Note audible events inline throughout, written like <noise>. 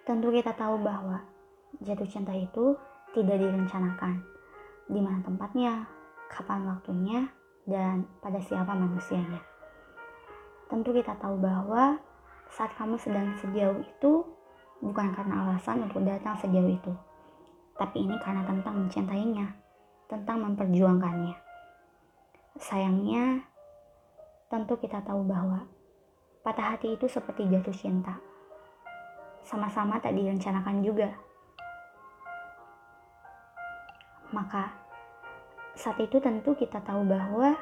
Tentu kita tahu bahwa jatuh cinta itu tidak direncanakan. Di mana tempatnya, kapan waktunya, dan pada siapa manusianya. Tentu kita tahu bahwa saat kamu sedang sejauh itu bukan karena alasan untuk datang sejauh itu. Tapi ini karena tentang mencintainya, tentang memperjuangkannya. Sayangnya, tentu kita tahu bahwa patah hati itu seperti jatuh cinta sama-sama tak direncanakan juga. Maka saat itu tentu kita tahu bahwa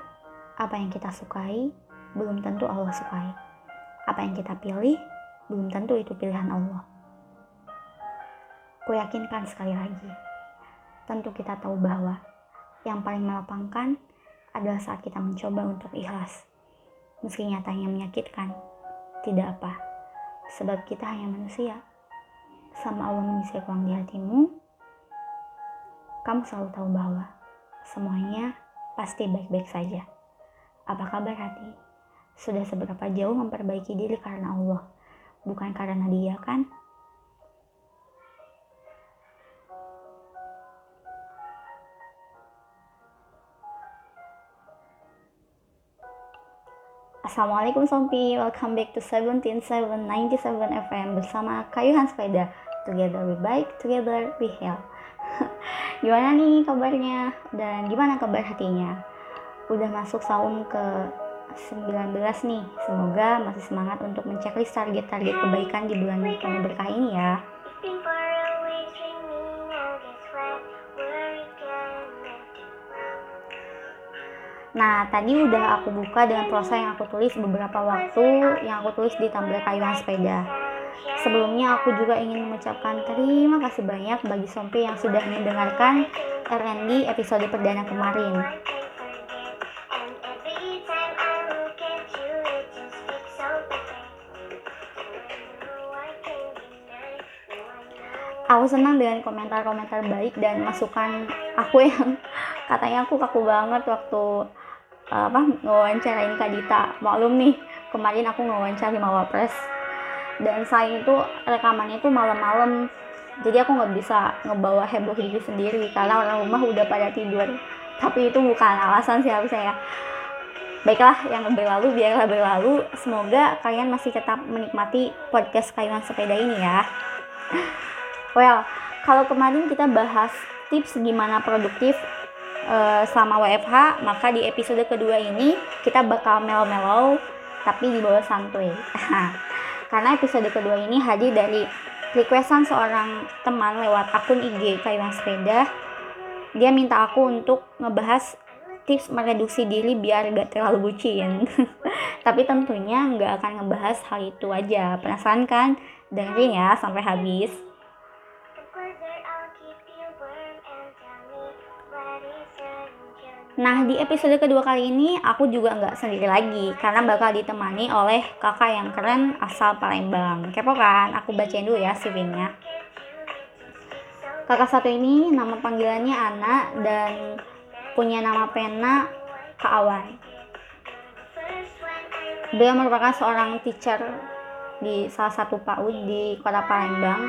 apa yang kita sukai belum tentu Allah sukai. Apa yang kita pilih belum tentu itu pilihan Allah. Ku yakinkan sekali lagi, tentu kita tahu bahwa yang paling melapangkan adalah saat kita mencoba untuk ikhlas. Meski nyatanya menyakitkan, tidak apa sebab kita hanya manusia. Sama Allah mengisi ruang di hatimu, kamu selalu tahu bahwa semuanya pasti baik-baik saja. Apa kabar hati? Sudah seberapa jauh memperbaiki diri karena Allah, bukan karena dia kan? Assalamualaikum Sompi, welcome back to 17797 FM bersama Kayuhan Sepeda. Together we bike, together we help. <laughs> gimana nih kabarnya? Dan gimana kabar hatinya? Udah masuk saum ke 19 nih. Semoga masih semangat untuk menceklis target-target kebaikan di bulan penuh berkah ini ya. Nah, tadi udah aku buka dengan prosa yang aku tulis beberapa waktu yang aku tulis di Tumblr Kayuhan Sepeda. Sebelumnya aku juga ingin mengucapkan terima kasih banyak bagi Sompi yang sudah mendengarkan RND episode perdana kemarin. Aku senang dengan komentar-komentar baik dan masukan aku yang <laughs> katanya aku kaku banget waktu apa ngewawancarain Kak Dita. Maklum nih kemarin aku ngewawancari Mawapres dan saya itu rekamannya itu malam-malam. Jadi aku nggak bisa ngebawa heboh diri sendiri karena orang rumah udah pada tidur. Tapi itu bukan alasan sih harusnya ya. Baiklah yang berlalu biarlah berlalu. Semoga kalian masih tetap menikmati podcast kayuhan sepeda ini ya. Well kalau kemarin kita bahas tips gimana produktif uh, selama WFH, maka di episode kedua ini kita bakal melo-melo tapi di bawah santuy. <laughs> Karena episode kedua ini hadir dari requestan seorang teman lewat akun IG Kayuan Sepeda. Dia minta aku untuk ngebahas tips mereduksi diri biar gak terlalu bucin. <laughs> Tapi tentunya nggak akan ngebahas hal itu aja. Penasaran kan? Dengerin ya sampai habis. Nah, di episode kedua kali ini aku juga nggak sendiri lagi karena bakal ditemani oleh kakak yang keren asal Palembang. Kepo kan? Aku bacain dulu ya CV-nya. Kakak satu ini nama panggilannya Ana dan punya nama pena Kak Awan. Dia merupakan seorang teacher di salah satu PAUD di Kota Palembang,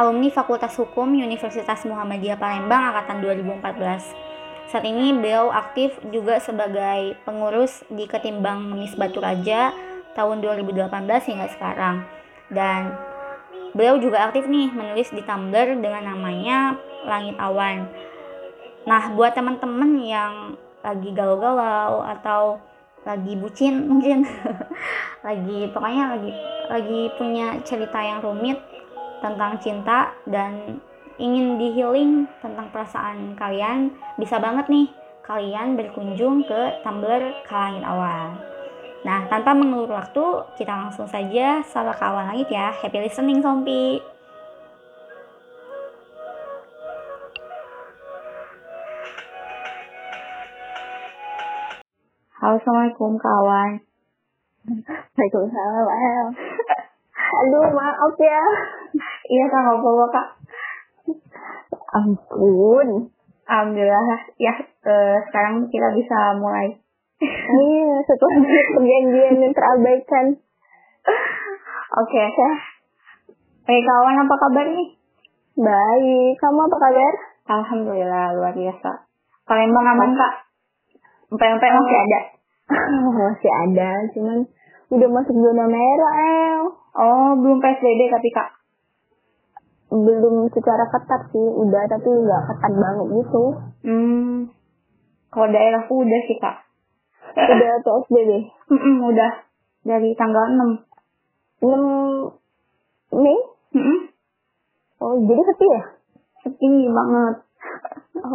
alumni Fakultas Hukum Universitas Muhammadiyah Palembang angkatan 2014 saat ini beliau aktif juga sebagai pengurus di Ketimbang Memis Batu Raja tahun 2018 hingga sekarang. Dan beliau juga aktif nih menulis di Tumblr dengan namanya Langit Awan. Nah, buat teman-teman yang lagi galau-galau atau lagi bucin <laughs> mungkin lagi pokoknya lagi lagi punya cerita yang rumit tentang cinta dan ingin di healing tentang perasaan kalian, bisa banget nih kalian berkunjung ke Tumblr Kalangit Awal. Nah, tanpa mengulur waktu, kita langsung saja sama kawan langit ya. Happy listening, Sompi! Halo, Assalamualaikum kawan. Waalaikumsalam. <laughs> Aduh, maaf ya. Iya, Kak, apa-apa, Kak ampun alhamdulillah ya uh, sekarang kita bisa mulai iya setelah perjanjian yang terabaikan oke okay. Oke kawan apa kabar nih? Baik. Kamu apa kabar? Alhamdulillah luar biasa. Palembang aman kak? Empek-empek masih ada? <laughs> Masih ada, cuman udah masuk zona merah, El. Oh belum PSBB tapi kak? Belum secara ketat sih, udah tapi nggak ketat banget gitu. Hmm. Kalau daerahku udah sih kak. Udah PSBB. Mm-mm, udah dari tanggal 6. 6 Mei? Mm-mm. Oh, jadi sepi ya? Sepi banget. <laughs> Oh.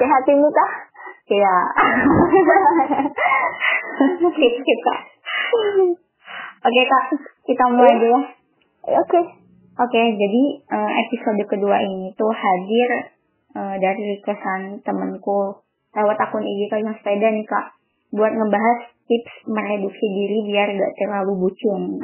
Sehat ini kah? Iya. <laughs> skip skip kak. Oke kak, kita mulai dulu. Eh, Oke. Oke, jadi eh, episode kedua ini tuh hadir eh, dari requestan temenku lewat akun IG yang sepeda nih kak, buat ngebahas tips mereduksi diri biar gak terlalu bucin.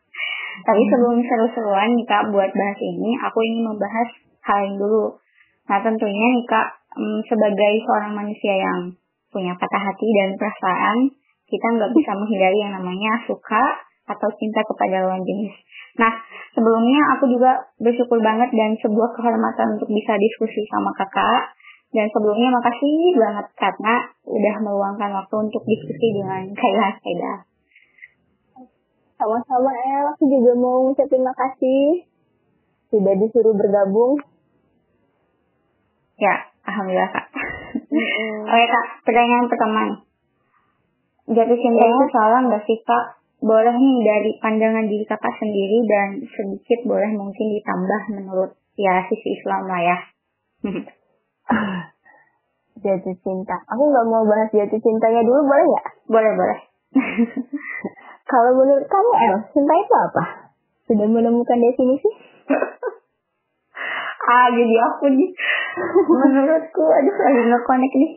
<laughs> Tapi sebelum seru-seruan nih kak buat bahas ini, aku ingin membahas hal yang dulu. Nah tentunya nih kak, mm, sebagai seorang manusia yang punya patah hati dan perasaan, kita nggak bisa menghindari yang namanya suka atau cinta kepada lawan jenis. Nah, sebelumnya aku juga bersyukur banget dan sebuah kehormatan untuk bisa diskusi sama kakak. Dan sebelumnya makasih banget karena udah meluangkan waktu untuk diskusi dengan Kaila Sepeda. Sama-sama, El. Aku juga mau ngucapin makasih. Sudah disuruh bergabung. Ya, alhamdulillah kak. <laughs> Oke kak, pertanyaan pertama nih. Jatuh cinta Ya. itu salah nggak sih kak? Boleh nih dari pandangan diri kakak sendiri dan sedikit boleh mungkin ditambah menurut ya sisi Islam lah ya. <laughs> Jatuh cinta. Aku nggak mau bahas jatuh cintanya dulu, boleh nggak? boleh boleh. <laughs> Kalau menurut kamu, El, cinta itu apa? Sudah menemukan definisi? <laughs> ah jadi aku nih. Menurutku aduh lagi nge-connect nih.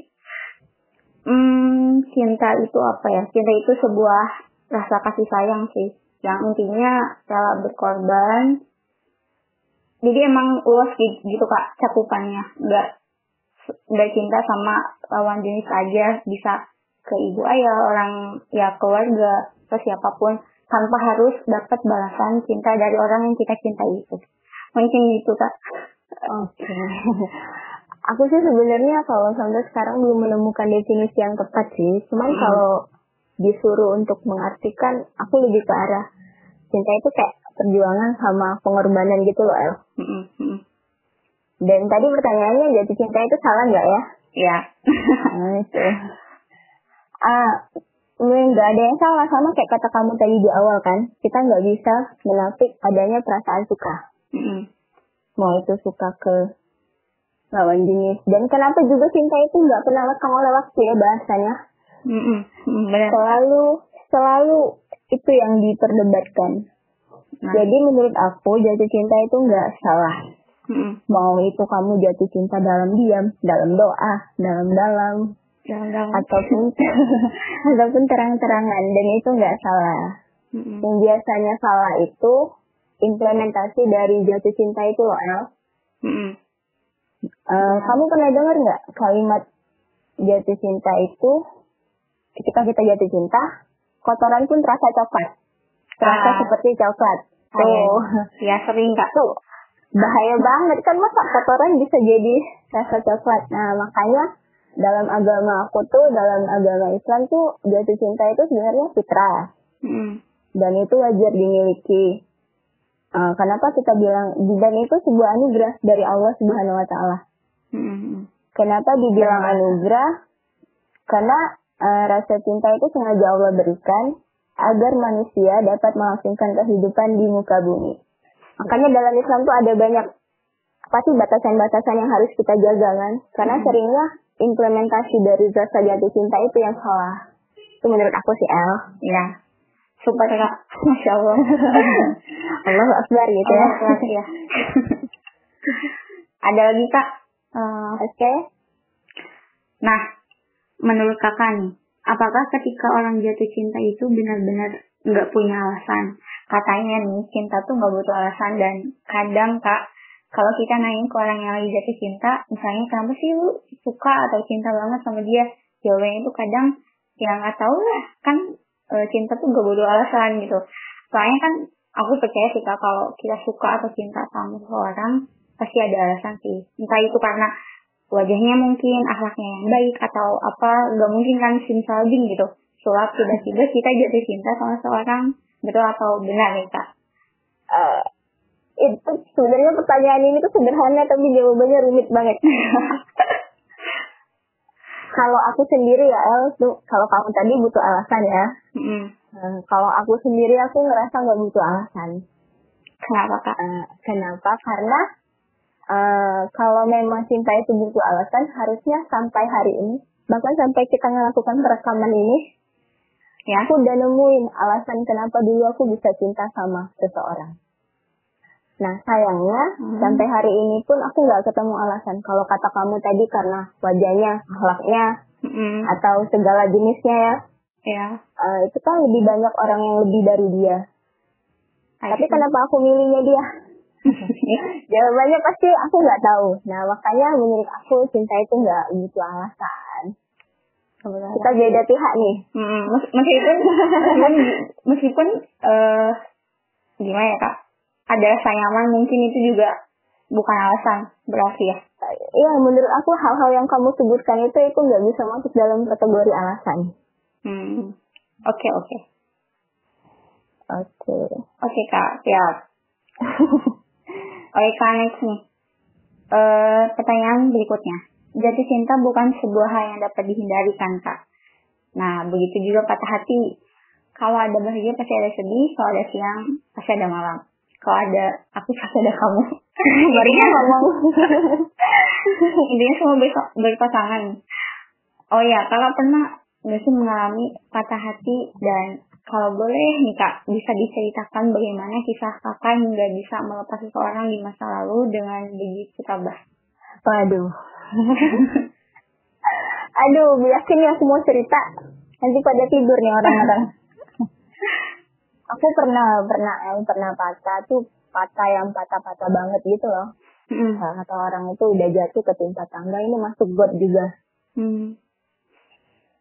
Hmm, cinta itu apa ya? Cinta itu sebuah rasa kasih sayang sih. Yang intinya rela berkorban. Jadi emang luas gitu, kak cakupannya. Nggak nggak cinta sama lawan jenis aja bisa ke ibu ayah orang ya keluarga ke siapa pun tanpa harus dapat balasan cinta dari orang yang kita cintai itu mungkin gitu kak Oke. <laughs> Aku sih sebenarnya kalau sampai sekarang belum menemukan definisi yang tepat sih. Cuman Hmm. kalau disuruh untuk mengartikan, aku lebih ke arah cinta itu kayak perjuangan sama pengorbanan gitu loh, El. Dan tadi pertanyaannya jatuh cinta itu salah nggak ya? ya Nah, itu. Ah, nggak ada yang salah sama kayak kata kamu tadi di awal kan. Kita nggak bisa menafik adanya perasaan suka. Mm-mm. Mau itu suka ke lawan jenis. Dan kenapa juga cinta itu nggak pernah lekang oleh waktu ya bahasanya. Mm-mm, benar Selalu, selalu itu yang diperdebatkan. Nah, Jadi menurut aku jatuh cinta itu nggak salah. mm-mm. Mau itu kamu jatuh cinta dalam diam, dalam doa, dalam-dalam, Jangan-jangan. ataupun <laughs> ataupun terang-terangan dan itu nggak salah. Mm-mm. Yang biasanya salah itu implementasi dari jatuh cinta itu loh El. Mm-mm. Eh, kamu pernah dengar nggak kalimat jatuh cinta itu ketika kita jatuh cinta kotoran pun terasa coklat, terasa Ah. seperti coklat. Tuh, ya sering kak tuh bahaya banget kan masa kotoran bisa jadi rasa coklat. Nah makanya dalam agama aku tuh dalam agama Islam tuh jatuh cinta itu sebenarnya fitrah Mm-mm. dan itu wajar dimiliki. Eh, kenapa kita bilang dan itu sebuah anugerah dari Allah Subhanahu Wa Taala. Mm-mm. Kenapa dibilang anugerah? Karena eh, rasa cinta itu sengaja Allah berikan agar manusia dapat melangsungkan kehidupan di muka bumi. Makanya dalam Islam tuh ada banyak pasti batasan-batasan yang harus kita jaga kan? Karena Hmm. seringnya implementasi dari rasa jatuh cinta itu yang salah. Itu menurut aku sih El. ya super kak <laughs> masya allah <laughs> Allah Akbar gitu ya. Allah ya <laughs> ada lagi kak Eh, Oke. Nah, menurut kakak nih, apakah ketika orang jatuh cinta itu benar-benar nggak punya alasan? Katanya nih, cinta tuh nggak butuh alasan dan kadang kak, kalau kita nanya ke orang yang lagi jatuh cinta, misalnya kenapa sih lu suka atau cinta banget sama dia? Jawabannya itu kadang ya nggak tahu lah, kan e, cinta tuh nggak butuh alasan gitu. Soalnya kan aku percaya sih kak kalau kita suka atau cinta sama seseorang pasti ada alasan sih entah itu karena wajahnya mungkin akhlaknya yang baik atau apa gak mungkin kan simsalabim gitu sulap tiba-tiba kita jatuh cinta sama seseorang betul atau benar nih kak Eh, itu sebenarnya pertanyaan ini tuh sederhana tapi jawabannya rumit banget. <laughs> kalau aku sendiri ya El, tuh kalau kamu tadi butuh alasan ya. Eh, kalau aku sendiri aku ngerasa nggak butuh alasan. kenapa kak Eh, kenapa? Karena eh, kalau memang cinta itu butuh alasan, harusnya sampai hari ini, bahkan sampai kita melakukan perekaman ini, ya aku udah nemuin alasan kenapa dulu aku bisa cinta sama seseorang. Nah sayangnya Hmm. sampai hari ini pun aku nggak ketemu alasan. Kalau kata kamu tadi karena wajahnya, akhlaknya, Mm-mm. atau segala jenisnya ya, ya eh, itu kan lebih banyak orang yang lebih dari dia. I Tapi see. kenapa aku milihnya dia? <laughs> Jawabannya pasti aku nggak tahu. Nah makanya menurut aku cinta itu nggak butuh alasan. Kebetulan. Kita beda pihak nih. Mes- meskipun meskipun, meskipun eh gimana ya kak ada rasa nyaman mungkin itu juga bukan alasan berarti ya Iya menurut aku hal-hal yang kamu sebutkan itu itu nggak bisa masuk dalam kategori alasan. Hmm. Oke oke. Oke. Oke kak, siap. <laughs> Oke kak next nih. Eh pertanyaan berikutnya. Jatuh cinta bukan sebuah hal yang dapat dihindari kan kak. Nah begitu juga patah hati. Kalau ada bahagia pasti ada sedih. Kalau ada siang pasti ada malam. Kalau ada aku pasti ada kamu. <laughs> Barunya ngomong. <laughs> Intinya semua berpa- berpasangan. Oh ya, kakak pernah nggak sih mengalami patah hati dan kalau boleh nih kak bisa diceritakan bagaimana kisah kakak hingga bisa melepas seseorang di masa lalu dengan begitu tabah. Waduh. <laughs> Aduh, yakin aku mau cerita. Nanti pada tidur nih orang-orang. <laughs> aku pernah pernah eh, pernah patah tuh patah yang patah-patah banget gitu loh. Nah, kata orang itu udah jatuh ketimpa tangga ini masuk got juga. Hmm.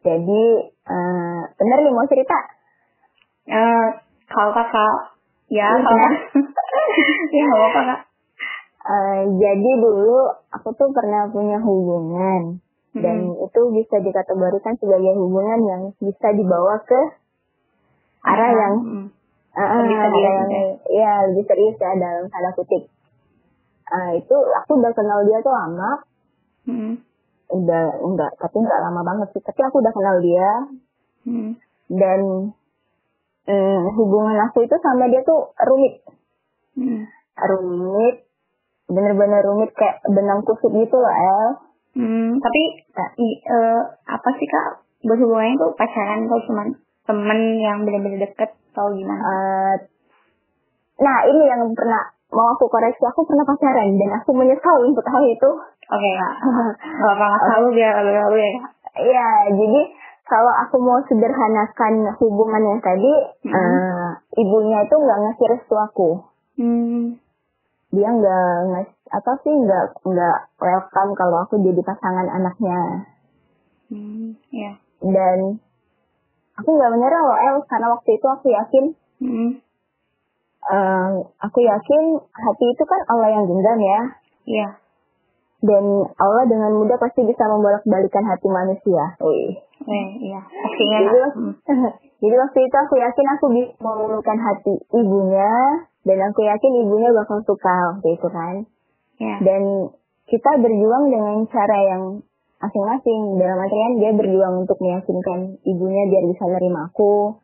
Jadi eh bener nih mau cerita. Eh, kalau kakak ya Iya, kalau <laughs> ya nggak apa kak. Eh, jadi dulu aku tuh pernah punya hubungan dan Hmm. itu bisa dikategorikan sebagai hubungan yang bisa dibawa ke arah yang Hmm. uh, Lebih serius yang ya? ya lebih serius ya dalam tanda kutip. Eh, itu aku udah kenal dia tuh lama, Hmm. udah enggak tapi enggak lama banget sih. Tapi aku udah kenal dia Hmm. dan mm, hubungan aku itu sama dia tuh rumit, Hmm. rumit, bener-bener rumit kayak benang kusut gitu loh El. Hmm, tapi i- eh, apa sih kak berhubungannya tuh pacaran atau cuman temen yang benar-benar deket atau gimana? Eh, nah ini yang pernah mau aku koreksi aku pernah pacaran dan aku menyesal untuk hal itu. Oke kak, <laughs> nggak apa nggak tahu biar lalu-lalu ya kak. Iya jadi kalau aku mau sederhanakan hubungan yang tadi, Mhm. eh, ibunya itu nggak ngasih restu aku. Hmm, Dia nggak ngasih apa sih nggak nggak welcome kalau aku jadi pasangan anaknya. hmm, ya. Dan aku nggak menyerah loh El karena waktu itu aku yakin Hmm, eh, aku yakin hati itu kan Allah yang genggam ya. iya. Dan Allah dengan mudah pasti bisa membolak-balikan hati manusia. Wih. Eh, iya. Pastinya Jadi. Hmm. <laughs> jadi waktu itu aku yakin aku bisa meluluhkan hati ibunya dan aku yakin ibunya bakal suka waktu itu kan. Ya. Dan kita berjuang dengan cara yang masing-masing. Dalam artian dia berjuang untuk meyakinkan ibunya biar bisa nerima aku.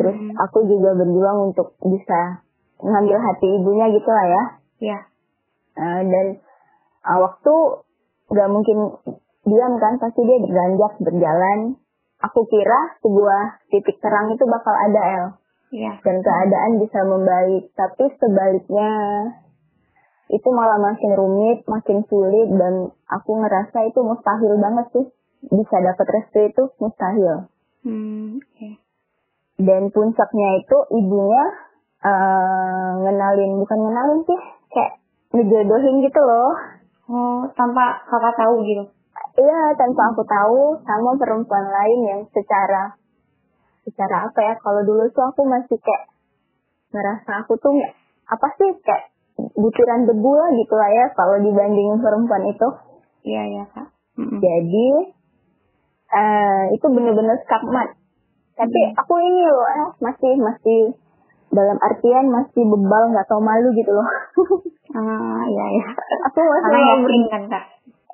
Terus Hmm. aku juga berjuang untuk bisa ngambil hati ibunya gitu lah ya. Iya. Uh, dan uh, waktu nggak mungkin diam kan pasti dia beranjak berjalan. Aku kira sebuah titik terang itu bakal ada El. Iya. dan keadaan bisa membaik tapi sebaliknya itu malah makin rumit makin sulit dan aku ngerasa itu mustahil banget sih. Bisa dapat restu itu mustahil. Hmm, oke. dan puncaknya itu ibunya uh, ngenalin bukan ngenalin sih kayak ngejodohin gitu loh Oh, tanpa kakak tahu gitu. Iya, tanpa aku tahu sama perempuan lain yang secara secara apa ya? Kalau dulu tuh aku masih kayak ngerasa aku tuh apa sih kayak butiran debu lah gitu lah ya kalau dibandingin perempuan itu. Iya, iya, Kak. Mm-mm. Jadi eh itu bener-bener skakmat. Tapi aku ini loh eh, masih masih dalam artian masih bebal nggak tau malu gitu loh. <laughs> Ah, iya, iya. aku masih Karena mau yakin kan, Kak?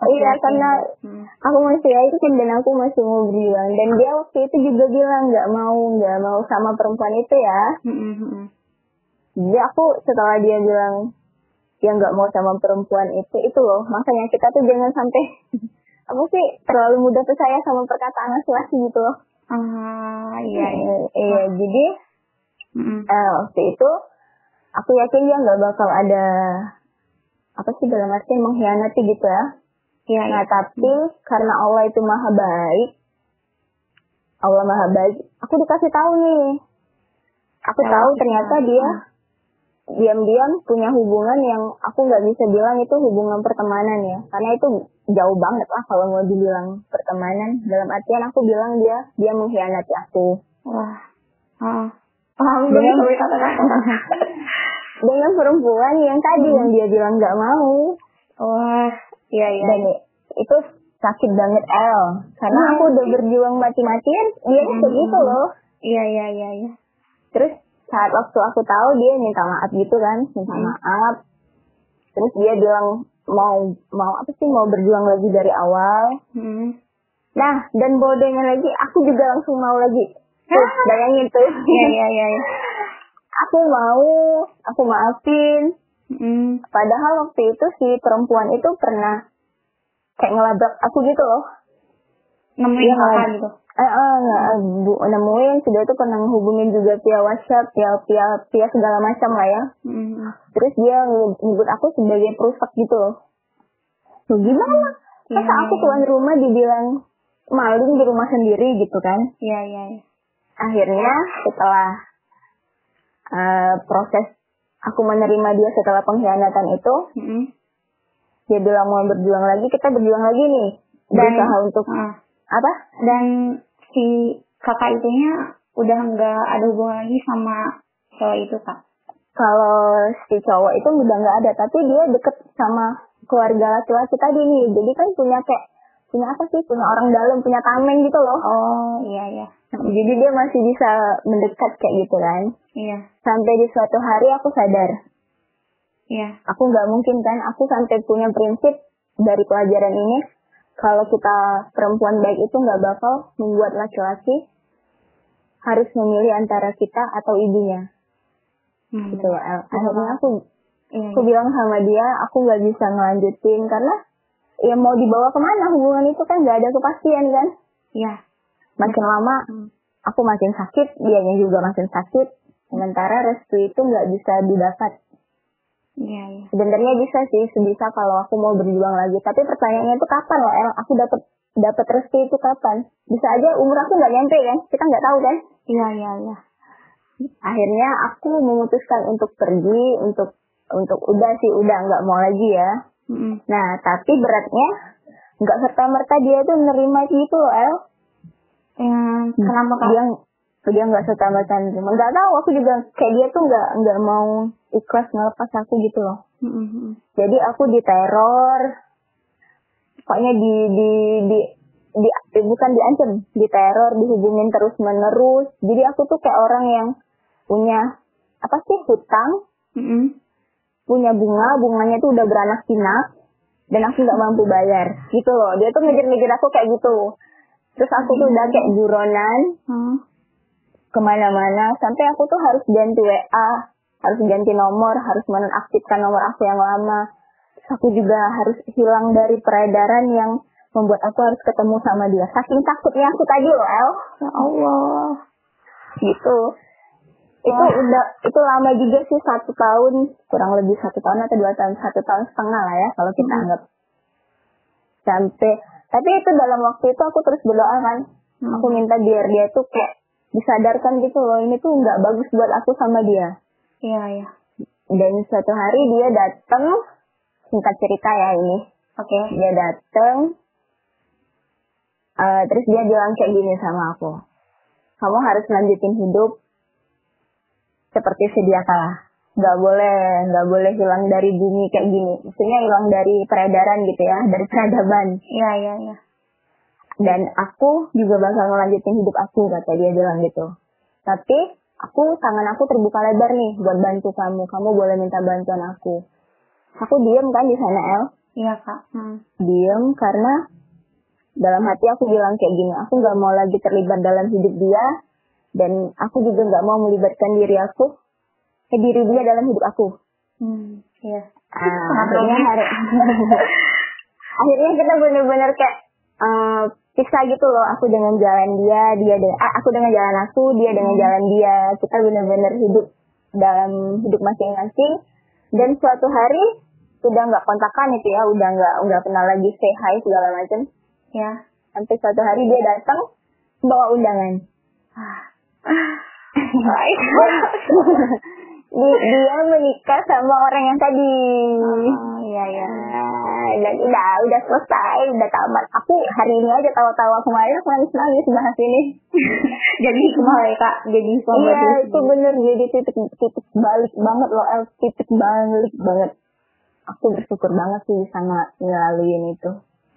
Iya Yakin. karena Hmm. aku masih yakin dan aku masih mau berjuang dan dia waktu itu juga bilang nggak mau nggak mau sama perempuan itu ya. Mm-mm, mm-mm. Jadi aku setelah dia bilang dia nggak mau sama perempuan itu itu loh makanya kita tuh jangan sampai <laughs> apa sih terlalu mudah percaya sama perkataan laki-laki gitu loh. Ah, iya, iya. Eh, iya jadi Mm-mm. eh, waktu itu aku yakin dia nggak bakal ada apa sih dalam arti mengkhianati gitu ya. Iya. Nah tapi karena Allah itu maha baik, Allah maha baik, aku dikasih tahu nih. Aku Tahu tahu ternyata dia diam-diam punya hubungan yang aku nggak bisa bilang itu hubungan pertemanan ya, karena itu jauh banget lah kalau mau dibilang pertemanan. Dalam artian aku bilang dia dia mengkhianati aku Wah. Ah. Paham Dengan- kata-kata. dengan perempuan yang tadi yang dia bilang nggak mau. Wah. Iya, iya. Dan itu sakit banget El, karena Iya. aku udah berjuang mati-matian, dia Hmm. kayak gitu loh. Iya, iya, iya, iya. Terus saat waktu aku tahu dia minta maaf gitu kan, minta Hmm. maaf. Terus dia bilang mau mau apa sih mau berjuang lagi dari awal. Hmm. Nah dan bodohnya lagi aku juga langsung mau lagi. Tuh, <laughs> bayangin tuh. Iya, iya, iya. iya. aku mau, aku maafin. Hmm. Padahal waktu itu si perempuan itu pernah kayak ngelabrak aku gitu loh. Nemuin Iya, kakak nggak- gitu. Eh, eh, nggak, bu, nemuin sudah itu pernah hubungin juga via WhatsApp, via via via segala macam lah ya. Hmm. Terus dia nyebut aku sebagai perusak gitu loh. Loh, gimana? Masa Iya, aku iya. tuan rumah dibilang maling di rumah sendiri gitu kan? Iya, iya, iya. Akhirnya setelah eh, proses aku menerima dia setelah pengkhianatan itu, Hmm. dia bilang mau berjuang lagi, kita berjuang lagi nih. Dan- Berusaha untuk Ah. apa? Dan si kakak itunya udah nggak ada hubungan lagi sama cowok itu, Kak. Kalau si cowok itu udah nggak ada, tapi dia deket sama keluarga laki-laki tadi nih. Jadi kan punya kayak punya apa sih? Punya orang dalam, punya tameng gitu loh. Oh, iya, iya. Jadi dia masih bisa mendekat kayak gitu kan. Iya, Sampai di suatu hari aku sadar, iya. aku nggak mungkin kan. Aku sampai punya prinsip dari pelajaran ini, kalau kita perempuan baik itu nggak bakal membuat laki-laki harus memilih antara kita atau ibunya. Hmm. Gitu. El. Akhirnya aku Iya, aku iya. bilang sama dia, aku nggak bisa ngelanjutin karena ya mau dibawa ke mana hubungan itu kan nggak ada kepastian kan. Iya. Makin lama Hmm. aku makin sakit, dianya juga makin sakit. Sementara restu itu nggak bisa didapat. Iya, iya. Sebenarnya bisa sih, sebisa kalau aku mau berjuang lagi. Tapi pertanyaannya itu kapan loh, El? Aku dapat dapat restu itu kapan? Bisa aja umur aku nggak nyampe kan? Kita nggak tahu kan? Iya, iya, iya. Akhirnya aku memutuskan untuk pergi, untuk untuk udah sih udah nggak mau lagi ya. Nah, tapi beratnya nggak serta merta dia tuh nerima gitu loh, El. Ya, kenapa, Kak? Dia dia nggak serta merta nerima. Nggak tahu, aku juga kayak dia tuh nggak nggak mau ikhlas ngelepas aku gitu loh. Hmm. Jadi aku diteror, pokoknya di di di di, eh, bukan diancam, diteror, dihubungin terus menerus. Jadi aku tuh kayak orang yang punya apa sih hutang, Hmm. Punya bunga, bunganya tuh udah beranak pinak, dan aku nggak mampu bayar, gitu loh. Dia tuh ngejar-ngejar aku kayak gitu. Terus aku tuh udah kayak buronan Hmm. ke mana-mana, sampai aku tuh harus ganti WA, harus ganti nomor, harus menonaktifkan nomor aku yang lama. Terus aku juga harus hilang dari peredaran yang membuat aku harus ketemu sama dia. Saking takutnya aku tadi loh, El. Ya Allah. Gitu. Itu udah, itu lama juga sih satu tahun, kurang lebih satu tahun atau dua tahun, satu tahun setengah lah ya kalau kita Hmm. anggap. Sampai, tapi itu dalam waktu itu aku terus berdoa kan. Hmm. Aku minta biar dia tuh kayak disadarkan gitu loh, ini tuh nggak bagus buat aku sama dia. Iya, iya. Dan suatu hari dia datang, singkat cerita ya ini, Oke. dia datang, eh, terus dia bilang kayak gini sama aku, kamu harus lanjutin hidup, seperti sedia kala. Nggak boleh, nggak boleh hilang dari bumi kayak gini. Maksudnya hilang dari peredaran gitu ya, dari peradaban. Iya, iya, iya. Dan aku juga bakal ngelanjutin hidup aku, kata dia bilang gitu. Tapi aku tangan aku terbuka lebar nih buat bantu kamu. Kamu boleh minta bantuan aku. Aku diem kan di sana El. Iya, Kak. Hmm. Diem karena dalam hati aku bilang kayak gini. Aku nggak mau lagi terlibat dalam hidup dia. Dan aku juga nggak mau melibatkan diri aku ke diri dia dalam hidup aku. Hmm. Iya. Ah, akhirnya hari <laughs> akhirnya kita bener-bener kayak eh, pisah gitu loh. Aku dengan jalan dia, dia dengan ah, aku dengan jalan aku, dia dengan jalan dia. Kita bener-bener hidup dalam hidup masing-masing. Dan suatu hari udah nggak kontakan itu ya, udah nggak nggak pernah lagi say hi segala macam. Ya. Sampai suatu hari dia datang bawa undangan. Di- dia menikah sama orang yang tadi. Oh, iya, iya. Nah, dan udah udah selesai, udah tamat. Aku hari ini aja tawa-tawa kemarin aku nangis nangis bahas ini. <laughs> Jadi hikmah ya, Kak. Jadi hikmah buat iya itu bener jadi titik titik balik banget loh, El. titik balik banget. Aku bersyukur banget sih bisa ng- ngelaluin itu.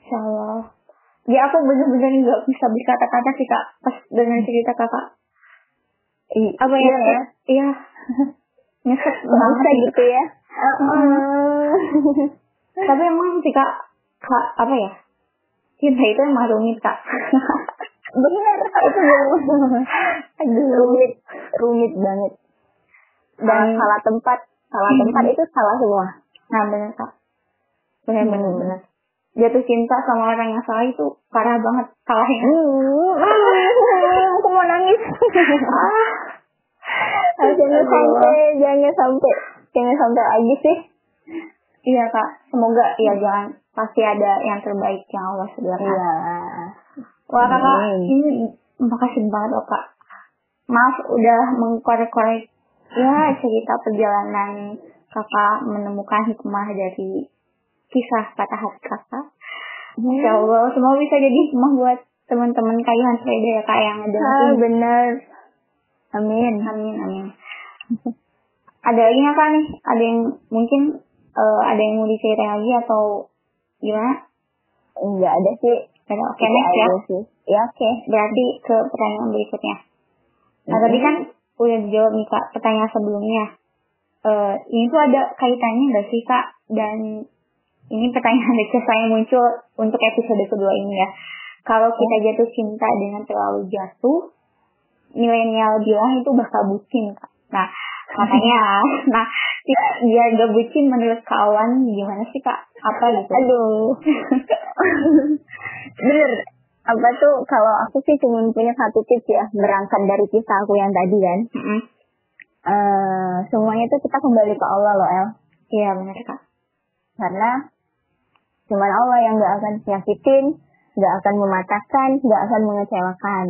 Insya Allah. Ya aku bener-bener nggak bisa berkata-kata sih kak pas dengan cerita kakak. I- Apa ya? iya ya? Iya. Nyesek <laughs> banget. gitu ya. <laughs> Tapi emang sih kak, kak apa ya? Cinta itu emang rumit kak. <laughs> Bener, itu. Aduh, rumit, rumit banget. Dan salah tempat, salah tempat itu salah semua. nah bener kak. Bener Hmm. bener. Jatuh cinta sama orang yang salah itu parah banget salahnya. Hmm, aku mau nangis. Jangan sampai, jangan sampai, jangan sampai lagi sih. Iya kak. Semoga ya jangan pasti ada yang terbaik yang Allah sediakan. Iya. Wah kakak, Hmm. ini makasih banget loh kak. Maaf udah mengkorek-korek ya cerita perjalanan kakak menemukan hikmah dari kisah patah hati kakak. Insya Allah semua bisa jadi hikmah buat teman-teman kalian sepeda ya kak yang ada. Ah, benar. Amin. Amin amin. ada lagi nggak kak nih? Ada yang mungkin eh, ada yang mau diceritain lagi atau gimana? Enggak ada sih. Oke Itu next ya. sih. Ya oke. Berarti ke pertanyaan berikutnya. Nah, Mhm. tadi kan udah dijawab nih Kak pertanyaan sebelumnya. Eh, ini tuh ada kaitannya nggak sih Kak? Dan ini pertanyaan <laughs> receh saya muncul untuk episode kedua ini ya. Kalau kita jatuh cinta dengan terlalu jatuh, milenial bilang itu bakal bucin Kak. Nah, makanya, <laughs> nah biar gak bucin menurut kawan gimana sih Kak? Apa gitu? Aduh. <laughs> Bener. Apa tuh kalau aku sih cuma punya satu tips ya. Berangkat dari kisah aku yang tadi kan. Mm-mm. eh semuanya itu kita kembali ke Allah loh El. Iya benar Kak. Karena cuman Allah yang gak akan nyakitin, gak akan mematahkan, gak akan mengecewakan.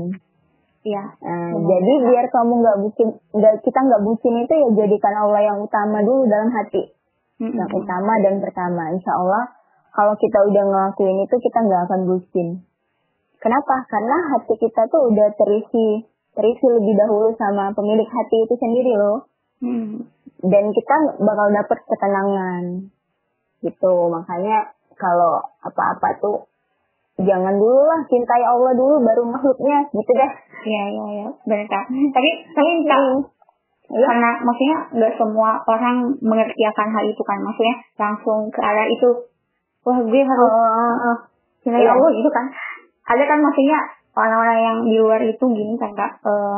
Iya. Eh, Benar. jadi biar kamu nggak bucin, nggak kita nggak bucin itu ya jadikan Allah yang utama dulu dalam hati, Mm-mm. yang utama dan pertama. Insya Allah kalau kita udah ngelakuin itu kita nggak akan bucin. Kenapa? Karena hati kita tuh udah terisi terisi lebih dahulu sama pemilik hati itu sendiri loh. Mm. Dan kita bakal dapet ketenangan. Gitu. Makanya kalau apa-apa tuh jangan dulu lah cintai Allah dulu baru makhluknya gitu deh. Iya iya iya benar kak. Tapi tapi kak Iya. karena maksudnya nggak semua orang mengerti akan hal itu kan maksudnya langsung ke arah itu wah gue harus Oh, cinta iya. Allah gitu kan. Ada kan maksudnya orang-orang yang di luar itu gini kan kak. eh,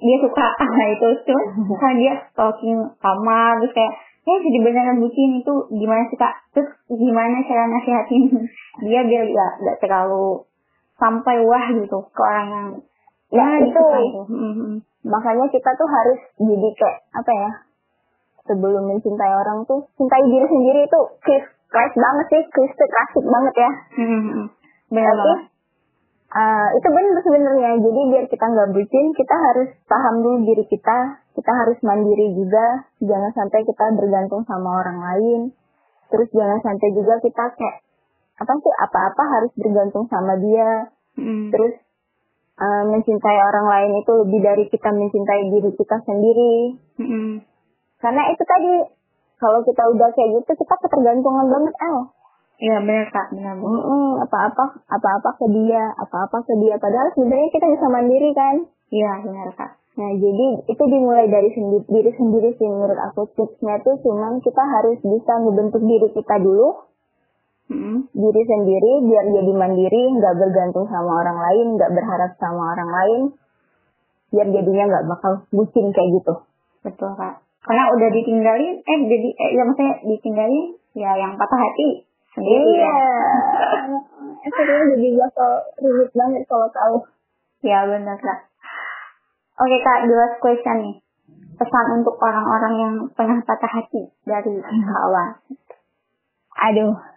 dia suka <laughs> sama itu cuma kan dia stalking kamar terus kayak ya jadi beneran bucin itu gimana sih kak terus gimana cara nasihatin <laughs> dia biar gak, gak terlalu sampai wah gitu ke orang yang Ya, ya itu. Mhm. makanya kita tuh harus jadi kayak apa ya sebelum mencintai orang tuh cintai diri sendiri itu keras keras banget sih. Keras klasik banget ya. Mhm. benar Tapi, eh, itu benar sebenarnya. Jadi biar kita nggak bucin kita harus paham dulu diri kita. Kita harus mandiri juga. Jangan sampai kita bergantung sama orang lain. Terus jangan sampai juga kita kayak apa sih apa-apa harus bergantung sama dia. Mhm. terus eh, mencintai orang lain itu lebih dari kita mencintai diri kita sendiri. Mm-mm. Karena itu tadi kalau kita udah kayak gitu kita ketergantungan banget El. Iya benar kak, benar benar. Mm-mm, apa-apa apa-apa ke dia, apa-apa ke dia. Padahal sebenarnya kita bisa mandiri kan. Iya benar kak. Nah, jadi itu dimulai dari sendiri, diri sendiri sih menurut aku. Tipsnya tuh cuman kita harus bisa ngebentuk diri kita dulu, Mm-mm. diri sendiri biar jadi mandiri, nggak bergantung sama orang lain, nggak berharap sama orang lain, biar jadinya nggak bakal bucin kayak gitu. Betul kak. Karena udah ditinggalin, eh jadi eh, ya maksudnya ditinggalin, ya yang patah hati sendiri Iya. ya. <laughs> Akhirnya jadi bakal ribet banget kalau tahu. Ya benar kak. Oke kak, the last question nih. Pesan untuk orang-orang yang pernah patah hati dari kawan. Aduh.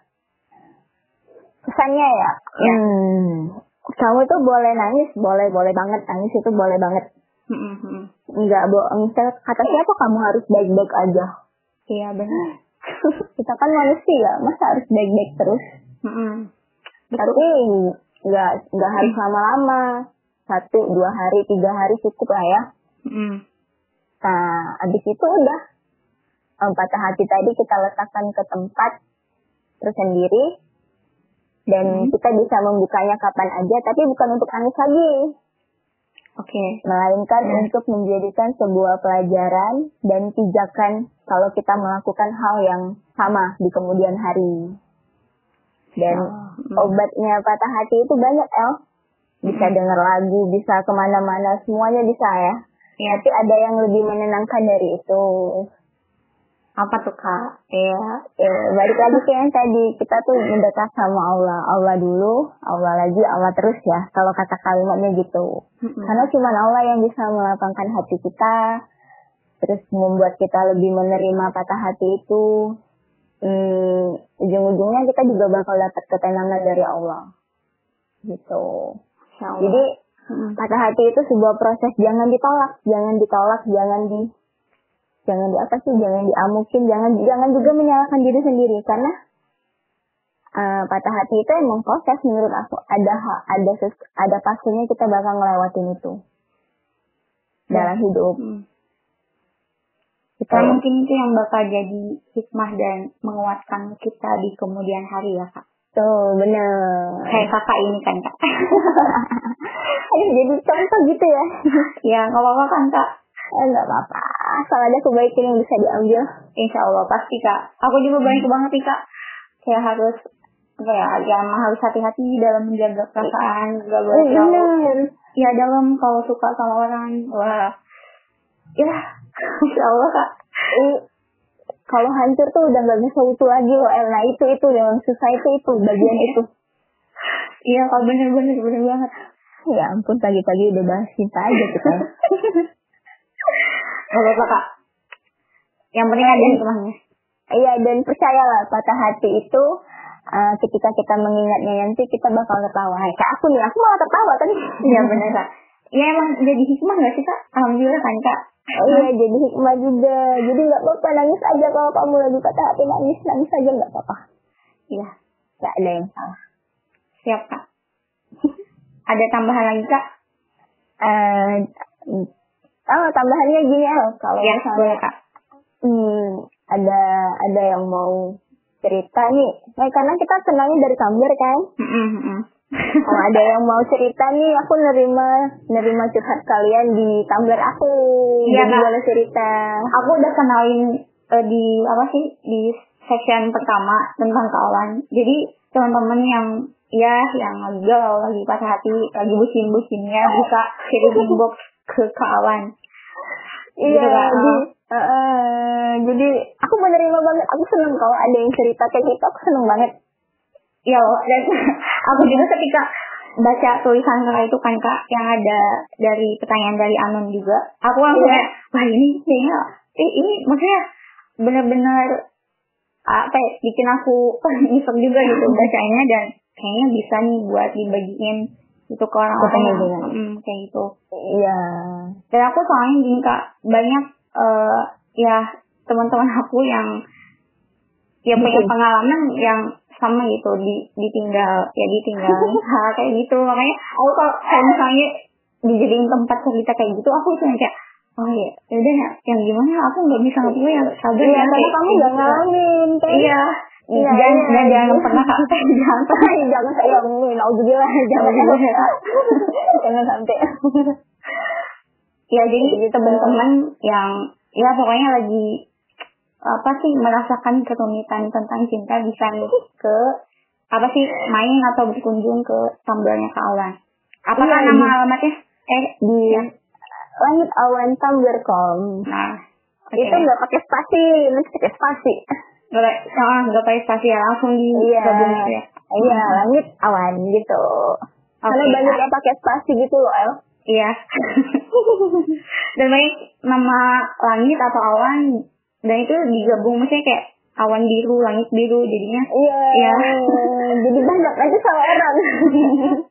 Pesannya ya. Ya. Hmm. Kamu tuh boleh nangis, boleh boleh banget nangis itu boleh banget. Enggak bohong. Kata siapa kamu harus baik-baik aja. Iya benar. <laughs> Kita kan manusia, masa harus baik-baik terus? Mm-mm. Tapi nggak nggak harus lama-lama. Satu, dua hari, tiga hari cukup lah ya. Mm-mm. Nah, abis itu udah. Em, Patah hati tadi kita letakkan ke tempat tersendiri. Dan Hmm. kita bisa membukanya kapan aja, tapi bukan untuk nangis lagi. Oke. Melainkan Hmm. untuk menjadikan sebuah pelajaran dan pijakan kalau kita melakukan hal yang sama di kemudian hari. Dan Mm. obatnya patah hati itu banyak, El. Bisa Hmm. denger lagu, bisa ke mana-mana, semuanya bisa ya. Ya. Tapi ada yang lebih menenangkan dari itu. Apa tuh kak? Iya. Ya, balik lagi ke yang tadi, kita tuh mendekat sama Allah. Allah dulu, Allah lagi, Allah terus ya. Kalau kata kalimatnya gitu. Mm-mm. Karena cuma Allah yang bisa melapangkan hati kita, terus membuat kita lebih menerima patah hati itu. Hmm, ujung-ujungnya kita juga bakal dapat ketenangan dari Allah. Gitu. Allah. Jadi patah hati itu sebuah proses jangan ditolak, jangan ditolak, jangan di jangan di apa sih, jangan diamukin, jangan jangan juga menyalahkan diri sendiri karena eh, patah hati itu emang proses menurut aku ada ada ada pastinya kita bakal ngelewatin itu dalam hidup. Mm. Gitu. Karena mungkin itu yang bakal jadi hikmah dan menguatkan kita di kemudian hari ya kak. Tuh bener. Kayak kakak ini kan kak. <laughs> Aduh, jadi contoh gitu ya. ya nggak apa-apa kan kak. Eh, nggak apa-apa. Asal ada kebaikan yang bisa diambil. Insya Allah pasti kak. Aku juga banyak banget nih kak. Kayak harus apa ya, ya emang harus hati-hati dalam menjaga perasaan, gak boleh Eh, terlalu bener. ya dalam kalau suka sama orang, wah, ya, <laughs> insya Allah kak. Eh, kalau hancur tuh udah nggak bisa utuh lagi loh El. Nah itu itu yang susah itu itu bagian itu. Iya kak bener-bener bener banget. Ya ampun pagi-pagi udah bahas cinta aja kita. <laughs> Gak apa-apa kak. Yang penting ada hikmahnya. Iya dan percayalah patah hati itu eh, ketika kita mengingatnya nanti kita bakal ketawa. Hai, Kayak aku nih, aku malah ketawa tadi. Iya bener kak. Ya emang jadi hikmah gak sih kak? Alhamdulillah kan kak. Oh iya jadi hikmah juga. Jadi nggak apa-apa nangis aja kalau kamu lagi patah hati nangis nangis aja nggak apa-apa. Iya Nggak ada yang salah. siap kak. <laughs> ada tambahan lagi kak? Eh, oh tambahannya gini El, kalau Ya misalnya boleh kak. hmm, ada ada yang mau cerita nih. Nah, karena kita kenalnya dari Tumblr kan. Mm-mm, mm-mm. Kalau <laughs> ada yang mau cerita nih, aku nerima nerima curhat kalian di Tumblr aku. Iya, Jadi boleh cerita. Aku udah kenalin eh, di apa sih di section pertama tentang kawan. Jadi teman-teman yang ya yang lagi galau, lagi patah hati, lagi bucin-bucinnya <laughs> bisa kirim inbox ke kawan. Iya, Gitu, Kak. jadi, jadi aku menerima banget. Aku seneng kalau ada yang cerita kayak gitu. Aku seneng banget. Ya, dan <laughs> aku juga ketika baca tulisan kakak itu kan kak yang ada dari pertanyaan dari Anon juga, aku langsung kayak, wah ini kayaknya, eh, ini maksudnya benar-benar apa ya, bikin aku <laughs> nyesek juga gitu <laughs> bacanya dan kayaknya bisa nih buat dibagiin itu ke orang-orang yang mm, kayak gitu. Iya. Dan aku soalnya gini kak, banyak eh, ya teman-teman aku yang ya punya pengalaman yang sama gitu di ditinggal ya ditinggal <laughs> hal kayak gitu makanya aku kalau kalau misalnya dijadiin tempat cerita kayak gitu aku cuma kayak oh iya yaudah ya yang gimana aku nggak bisa ngapain ya sabar Iya, ya karena kamu gitu. gak ngalamin. iya Iya, jangan iya, jangan, iya. jangan pernah sampai <laughs> jangan sampai jangan saya nauzubillah jangan jangan sampai ya jadi teman-teman yang ya pokoknya lagi apa sih merasakan kerumitan tentang cinta bisa ke apa sih main atau berkunjung ke Tumblr-nya kawan apakah Iya, nama di- alamatnya? Eh di ya. langit awan tumblr.com nah oke. itu nggak pakai spasi nanti pakai spasi ah, nggak pakai spasi ya langsung di Iya. gitu ya? Iya langit awan gitu. Karena Oke. banyak yang pakai spasi gitu loh El. Iya. <laughs> Dan baik nama langit atau awan dan itu digabung maksudnya kayak awan biru langit biru jadinya. Iya. Iya. <laughs> jadi banyak nanti salah orang. <laughs>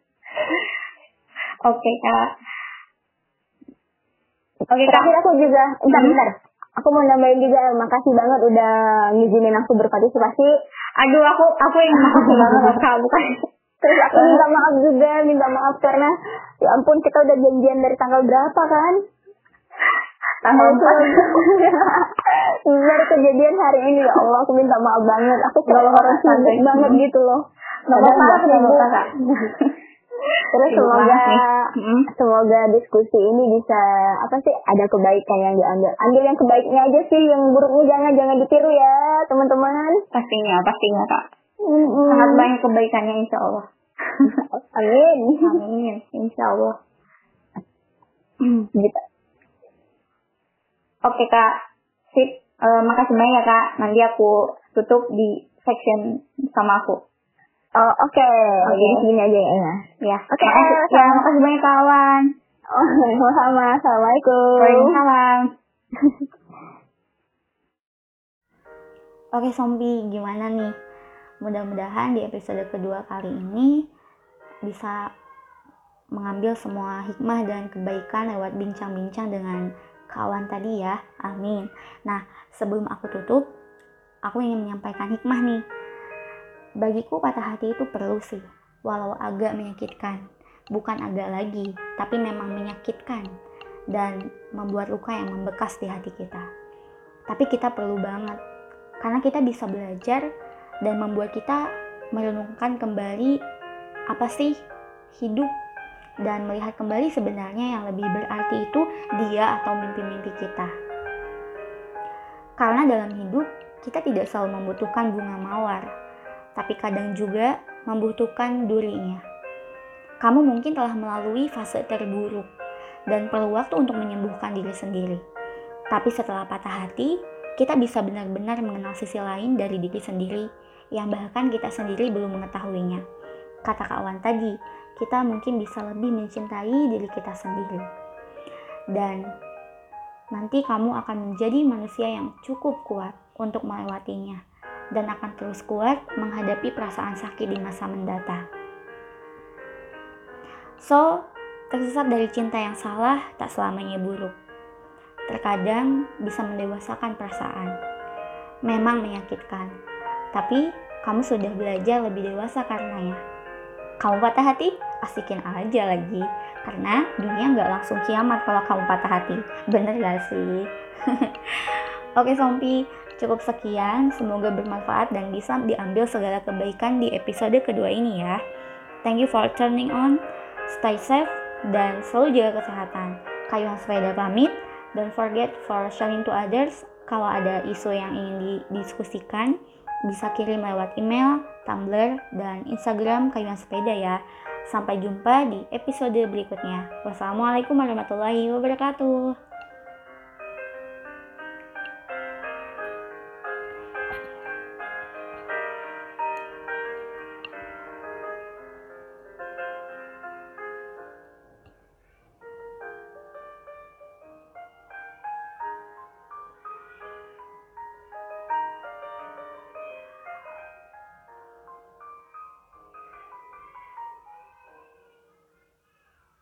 Oke kak. Oke kak. Terakhir aku juga bentar Hmm. bentar aku mau nambahin juga makasih banget udah ngizinin aku berpartisipasi aduh aku aku yang makasih <laughs> banget bukan Terus aku minta maaf juga, minta maaf karena ya ampun kita udah janjian dari tanggal berapa kan? tanggal <laughs> Baru kejadian hari ini ya Allah, aku minta maaf banget. Aku sibuk santai. banget gitu loh. Nggak apa-apa, <laughs> Terus semoga nih. Semoga diskusi ini bisa apa sih ada kebaikan yang diambil. Ambil yang kebaiknya aja sih, yang buruknya jangan jangan ditiru ya teman-teman. pastinya pastinya kak Mm-mm. sangat banyak kebaikannya insya Allah <laughs> Amin. amin insya Allah Gitu. oke kak sip Eh, makasih banyak ya kak nanti aku tutup di section sama aku Oh, oke. Oke. Jadi segini aja ya. ya Oke, makasih, eh, ya makasih banyak kawan Oh, sama-sama. Assalamualaikum. Waalaikumsalam Oke Sompi, gimana nih? Mudah-mudahan di episode kedua kali ini bisa mengambil semua hikmah dan kebaikan lewat bincang-bincang dengan kawan tadi ya. Amin. Nah, sebelum aku tutup, aku ingin menyampaikan hikmah nih. Bagiku patah hati itu perlu sih, walau agak menyakitkan. Bukan agak lagi, tapi memang menyakitkan dan membuat luka yang membekas di hati kita. Tapi kita perlu banget, karena kita bisa belajar dan membuat kita merenungkan kembali apa sih hidup dan melihat kembali sebenarnya yang lebih berarti itu dia atau mimpi-mimpi kita. Karena dalam hidup kita tidak selalu membutuhkan bunga mawar, tapi kadang juga membutuhkan durinya. Kamu mungkin telah melalui fase terburuk dan perlu waktu untuk menyembuhkan diri sendiri. Tapi setelah patah hati, kita bisa benar-benar mengenal sisi lain dari diri sendiri yang bahkan kita sendiri belum mengetahuinya. Kata kawan tadi, kita mungkin bisa lebih mencintai diri kita sendiri. Dan nanti kamu akan menjadi manusia yang cukup kuat untuk melewatinya dan akan terus kuat menghadapi perasaan sakit di masa mendatang. So, tersesat dari cinta yang salah tak selamanya buruk. Terkadang bisa mendewasakan perasaan. Memang menyakitkan, tapi kamu sudah belajar lebih dewasa karenanya. Kamu patah hati, asikin aja lagi. Karena dunia nggak langsung kiamat kalau kamu patah hati. Bener gak sih? <laughs> Oke Sompi, cukup sekian. Semoga bermanfaat dan bisa diambil segala kebaikan di episode kedua ini ya. Thank you for turning on. Stay safe dan selalu jaga kesehatan. Kayu Hasreda pamit. Don't forget for sharing to others. Kalau ada isu yang ingin didiskusikan, bisa kirim lewat email, Tumblr, dan Instagram Kayuan Sepeda ya. Sampai jumpa di episode berikutnya. Wassalamualaikum warahmatullahi wabarakatuh.